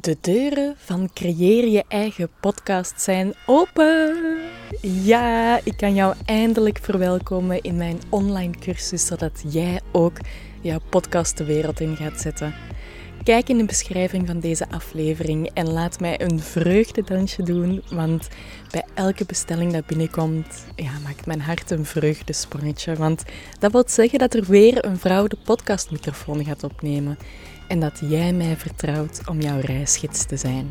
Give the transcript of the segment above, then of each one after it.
De deuren van Creëer je eigen podcast zijn open. Ja, ik kan jou eindelijk verwelkomen in mijn online cursus, zodat jij ook jouw podcast de wereld in gaat zetten. Kijk in de beschrijving van deze aflevering en laat mij een vreugdedansje doen, want bij elke bestelling dat binnenkomt, ja, maakt mijn hart een vreugdesprongetje. Want dat wil zeggen dat er weer een vrouw de podcastmicrofoon gaat opnemen en dat jij mij vertrouwt om jouw reisgids te zijn.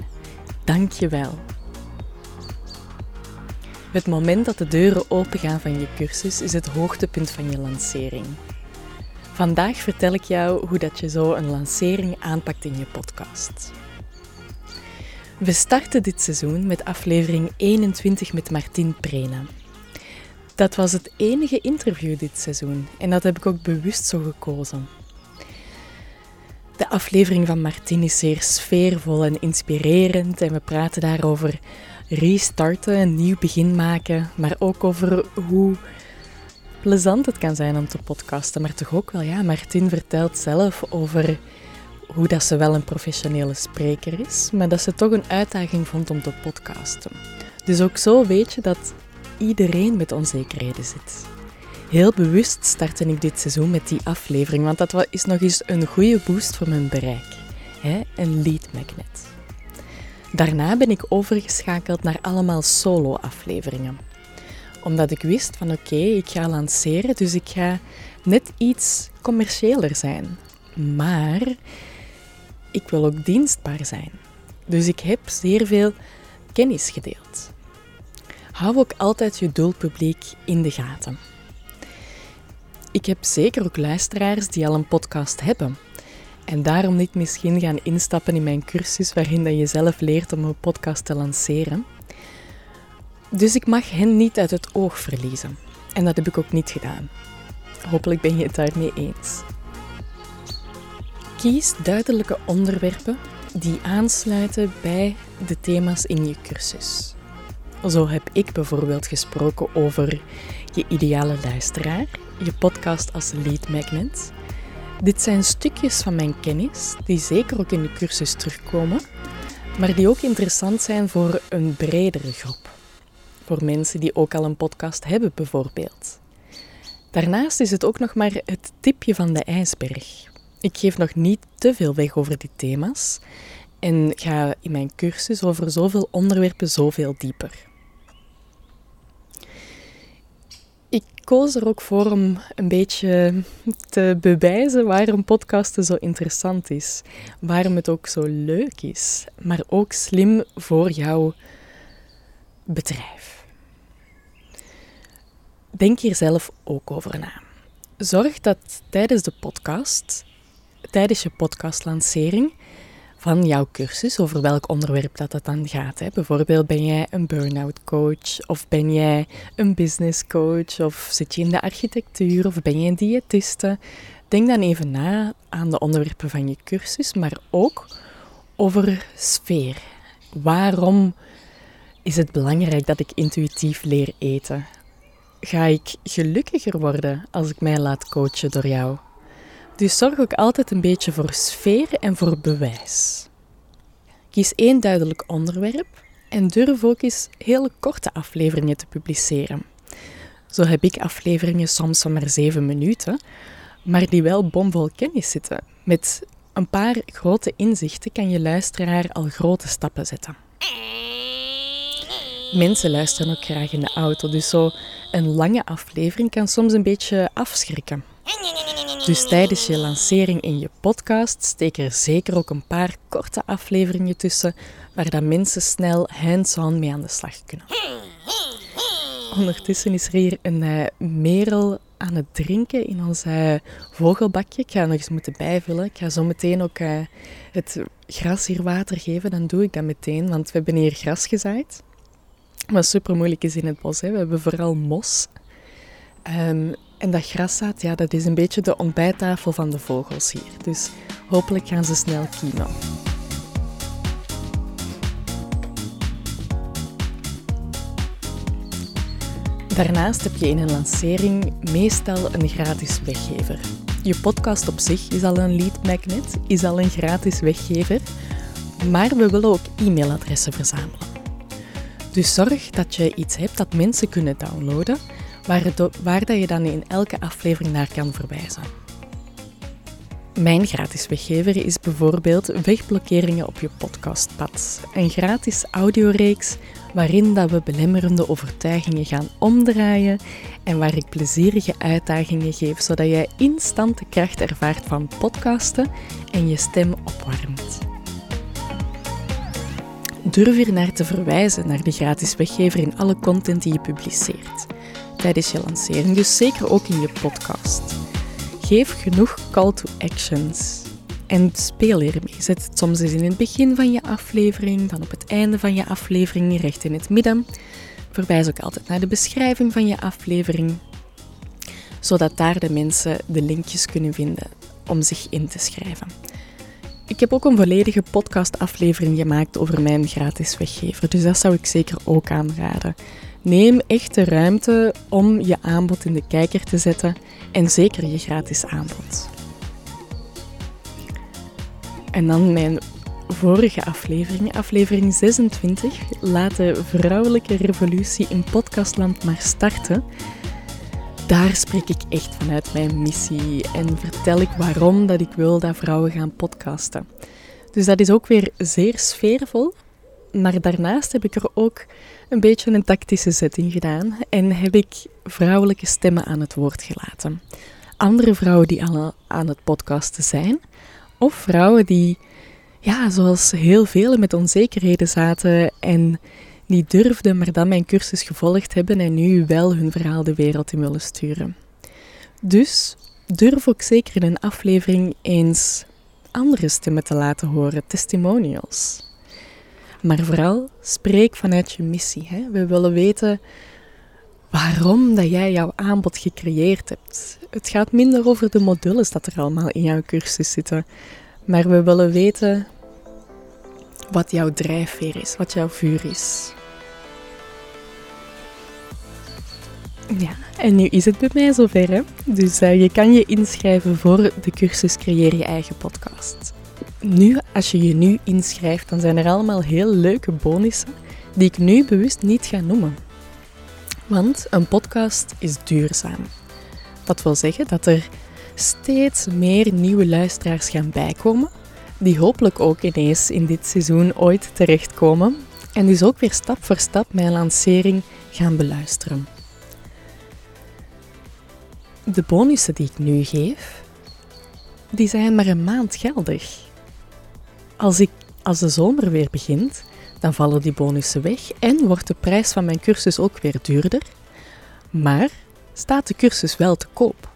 Dank je wel. Het moment dat de deuren opengaan van je cursus is het hoogtepunt van je lancering. Vandaag vertel ik jou hoe dat je zo een lancering aanpakt in je podcast. We starten dit seizoen met aflevering 21 met Martin Prena. Dat was het enige interview dit seizoen en dat heb ik ook bewust zo gekozen. De aflevering van Martin is zeer sfeervol en inspirerend en we praten daarover restarten, een nieuw begin maken, maar ook over hoe plezant het kan zijn om te podcasten. Maar toch ook wel, ja, Martin vertelt zelf over hoe dat ze wel een professionele spreker is, maar dat ze toch een uitdaging vond om te podcasten. Dus ook zo weet je dat iedereen met onzekerheden zit. Heel bewust startte ik dit seizoen met die aflevering, want dat is nog eens een goede boost voor mijn bereik. Hè? Een lead magnet. Daarna ben ik overgeschakeld naar allemaal solo-afleveringen. Omdat ik wist van oké, ik ga lanceren, dus ik ga net iets commerciëler zijn. Maar ik wil ook dienstbaar zijn. Dus ik heb zeer veel kennis gedeeld. Hou ook altijd je doelpubliek in de gaten. Ik heb zeker ook luisteraars die al een podcast hebben. En daarom niet misschien gaan instappen in mijn cursus waarin dat je zelf leert om een podcast te lanceren. Dus ik mag hen niet uit het oog verliezen. En dat heb ik ook niet gedaan. Hopelijk ben je het daarmee eens. Kies duidelijke onderwerpen die aansluiten bij de thema's in je cursus. Zo heb ik bijvoorbeeld gesproken over je ideale luisteraar, je podcast als lead magnet. Dit zijn stukjes van mijn kennis die zeker ook in de cursus terugkomen, maar die ook interessant zijn voor een bredere groep. Voor mensen die ook al een podcast hebben bijvoorbeeld. Daarnaast is het ook nog maar het tipje van de ijsberg. Ik geef nog niet te veel weg over die thema's en ga in mijn cursus over zoveel onderwerpen zoveel dieper. Ik koos er ook voor om een beetje te bewijzen waarom podcasten zo interessant is. Waarom het ook zo leuk is, maar ook slim voor jouw bedrijf. Denk hier zelf ook over na. Zorg dat tijdens de podcast, tijdens je podcastlancering, van jouw cursus, over welk onderwerp dat het dan gaat. Hè. Bijvoorbeeld ben jij een burn-out coach, of ben jij een business coach, of zit je in de architectuur, of ben je een diëtiste. Denk dan even na aan de onderwerpen van je cursus, maar ook over sfeer. Waarom is het belangrijk dat ik intuïtief leer eten? Ga ik gelukkiger worden als ik mij laat coachen door jou? Dus zorg ook altijd een beetje voor sfeer en voor bewijs. Kies één duidelijk onderwerp en durf ook eens hele korte afleveringen te publiceren. Zo heb ik afleveringen soms van maar zeven minuten, maar die wel bomvol kennis zitten. Met een paar grote inzichten kan je luisteraar al grote stappen zetten. Mensen luisteren ook graag in de auto, dus zo een lange aflevering kan soms een beetje afschrikken. Dus tijdens je lancering in je podcast steek er zeker ook een paar korte afleveringen tussen waar dat mensen snel hands-on mee aan de slag kunnen. Ondertussen is er hier een uh, merel aan het drinken in ons uh, vogelbakje. Ik ga nog eens moeten bijvullen. Ik ga zo meteen ook uh, het gras hier water geven. Dan doe ik dat meteen, want we hebben hier gras gezaaid. Wat super moeilijk is in het bos. Hè. We hebben vooral mos. Um, en dat graszaad, ja, dat is een beetje de ontbijttafel van de vogels hier. Dus hopelijk gaan ze snel kiemen. Daarnaast heb je in een lancering meestal een gratis weggever. Je podcast op zich is al een lead magnet, is al een gratis weggever. Maar we willen ook e-mailadressen verzamelen. Dus zorg dat je iets hebt dat mensen kunnen downloaden, waar, waar dat je dan in elke aflevering naar kan verwijzen. Mijn gratis weggever is bijvoorbeeld Wegblokkeringen op je podcastpad. Een gratis audioreeks waarin dat we belemmerende overtuigingen gaan omdraaien en waar ik plezierige uitdagingen geef zodat jij instant de kracht ervaart van podcasten en je stem opwarmt. Durf hier naar te verwijzen naar de gratis weggever in alle content die je publiceert. Tijdens je lancering, dus zeker ook in je podcast. Geef genoeg call to actions. En speel hiermee. Zet het soms eens in het begin van je aflevering, dan op het einde van je aflevering, recht in het midden. Verwijs ook altijd naar de beschrijving van je aflevering, zodat daar de mensen de linkjes kunnen vinden om zich in te schrijven. Ik heb ook een volledige podcastaflevering gemaakt over mijn gratis weggever, dus dat zou ik zeker ook aanraden. Neem echt de ruimte om je aanbod in de kijker te zetten en zeker je gratis aanbod. En dan mijn vorige aflevering, aflevering 26, Laat de vrouwelijke revolutie in podcastland maar starten. Daar spreek ik echt vanuit mijn missie en vertel ik waarom dat ik wil dat vrouwen gaan podcasten. Dus dat is ook weer zeer sfeervol. Maar daarnaast heb ik er ook een beetje een tactische setting gedaan en heb ik vrouwelijke stemmen aan het woord gelaten. Andere vrouwen die al aan het podcasten zijn, of vrouwen die, ja, zoals heel velen met onzekerheden zaten en niet durfden, maar dan mijn cursus gevolgd hebben en nu wel hun verhaal de wereld in willen sturen. Dus durf ook zeker in een aflevering eens andere stemmen te laten horen, testimonials. Maar vooral spreek vanuit je missie. Hè? We willen weten waarom dat jij jouw aanbod gecreëerd hebt. Het gaat minder over de modules dat er allemaal in jouw cursus zitten. Maar we willen weten wat jouw drijfveer is, wat jouw vuur is. Ja, en nu is het bij mij zover. Hè? Dus uh, je kan je inschrijven voor de cursus Creëer je eigen podcast. Nu, als je je nu inschrijft, dan zijn er allemaal heel leuke bonussen die ik nu bewust niet ga noemen. Want een podcast is duurzaam. Dat wil zeggen dat er steeds meer nieuwe luisteraars gaan bijkomen, die hopelijk ook ineens in dit seizoen ooit terechtkomen en dus ook weer stap voor stap mijn lancering gaan beluisteren. De bonussen die ik nu geef, die zijn maar een maand geldig. Als, ik, als de zomer weer begint, dan vallen die bonussen weg en wordt de prijs van mijn cursus ook weer duurder. Maar staat de cursus wel te koop?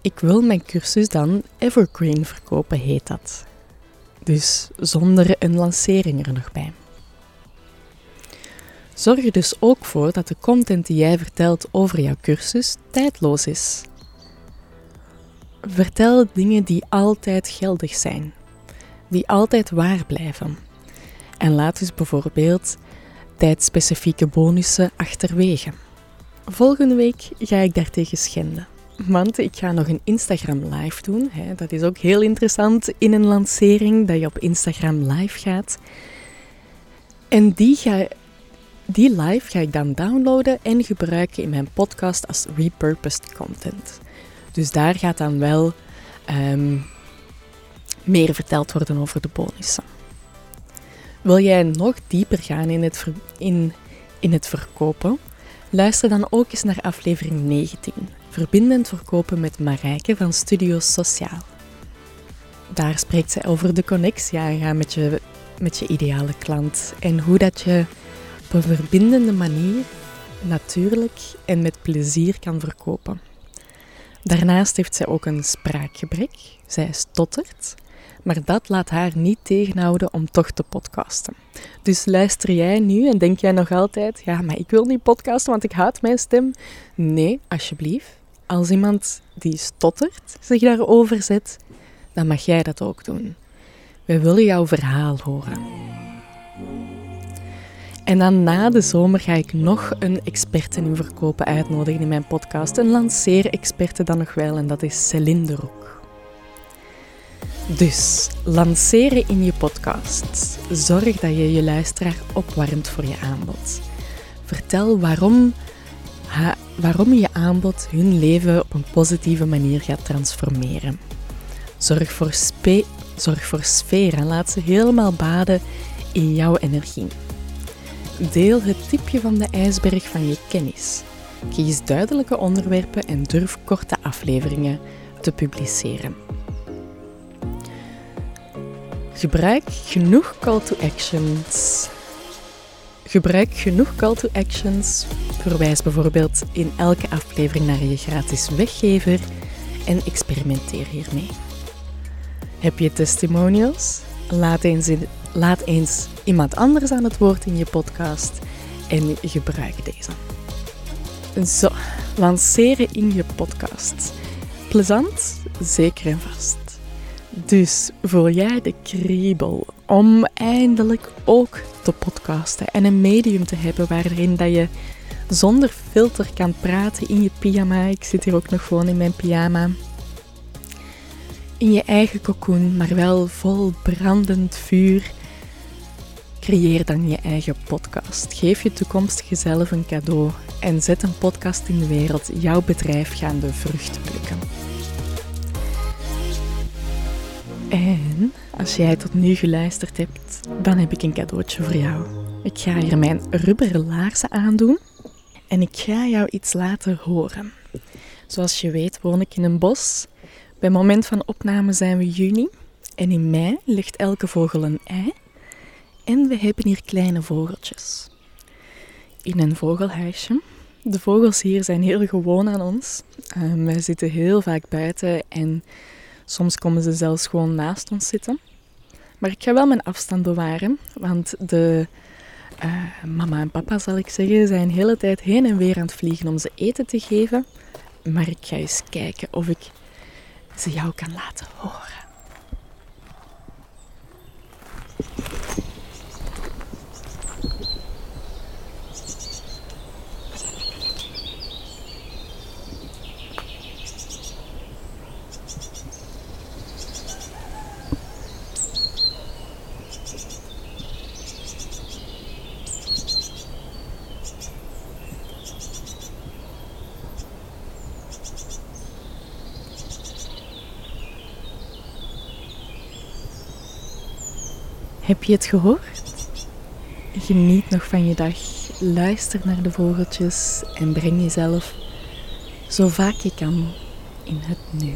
Ik wil mijn cursus dan evergreen verkopen, heet dat. Dus zonder een lancering er nog bij. Zorg er dus ook voor dat de content die jij vertelt over jouw cursus tijdloos is. Vertel dingen die altijd geldig zijn, die altijd waar blijven. En laat dus bijvoorbeeld tijdspecifieke bonussen achterwege. Volgende week ga ik daartegen schenden. Want ik ga nog een Instagram live doen. Dat is ook heel interessant in een lancering, dat je op Instagram live gaat. En die, ga, die live ga ik dan downloaden en gebruiken in mijn podcast als repurposed content. Dus daar gaat dan wel um, meer verteld worden over de bonussen. Wil jij nog dieper gaan in het, in, in het verkopen? Luister dan ook eens naar aflevering 19, Verbindend verkopen met Marijke van Studio Sociaal. Daar spreekt zij over de connectie aangaan met je, met je ideale klant en hoe dat je verbindende manier natuurlijk en met plezier kan verkopen. Daarnaast heeft zij ook een spraakgebrek. Zij stottert maar dat laat haar niet tegenhouden om toch te podcasten. Dus luister jij nu en denk jij nog altijd, ja, maar ik wil niet podcasten, want ik haat mijn stem. Nee, alsjeblieft. Als iemand die stottert zich daarover zet, dan mag jij dat ook doen. We willen jouw verhaal horen. En dan na de zomer ga ik nog een experte in verkopen uitnodigen in mijn podcast. Een lanceer-experte dan nog wel, en dat is Celine de. Dus lanceren in je podcast. Zorg dat je je luisteraar opwarmt voor je aanbod. Vertel waarom, waarom je aanbod hun leven op een positieve manier gaat transformeren. Zorg voor, zorg voor sfeer en laat ze helemaal baden in jouw energie. Deel het tipje van de ijsberg van je kennis. Kies duidelijke onderwerpen en durf korte afleveringen te publiceren. Gebruik genoeg call to actions. Gebruik genoeg call to actions. Verwijs bijvoorbeeld in elke aflevering naar je gratis weggever en experimenteer hiermee. Heb je testimonials? Laat eens, laat eens iemand anders aan het woord in je podcast en gebruik deze. Zo, lanceren in je podcast. Plezant, zeker en vast. Dus voel jij de kriebel om eindelijk ook te podcasten en een medium te hebben waarin dat je zonder filter kan praten in je pyjama. Ik zit hier ook nog gewoon in mijn pyjama. In je eigen cocoon, maar wel vol brandend vuur. Creëer dan je eigen podcast. Geef je toekomstige zelf een cadeau en zet een podcast in de wereld. Jouw bedrijf gaan de vruchten plukken. En als jij tot nu geluisterd hebt, dan heb ik een cadeautje voor jou. Ik ga hier mijn rubberen laarzen aandoen en ik ga jou iets laten horen. Zoals je weet woon ik in een bos. Bij moment van opname zijn we juni en in mei ligt elke vogel een ei. En we hebben hier kleine vogeltjes. In een vogelhuisje. De vogels hier zijn heel gewoon aan ons. Uh, wij zitten heel vaak buiten en Soms komen ze zelfs gewoon naast ons zitten. Maar ik ga wel mijn afstand bewaren, want de uh, mama en papa, zal ik zeggen, zijn de hele tijd heen en weer aan het vliegen om ze eten te geven. Maar ik ga eens kijken of ik ze jou kan laten horen. Heb je het gehoord? Geniet nog van je dag. Luister naar de vogeltjes en breng jezelf zo vaak je kan in het nu.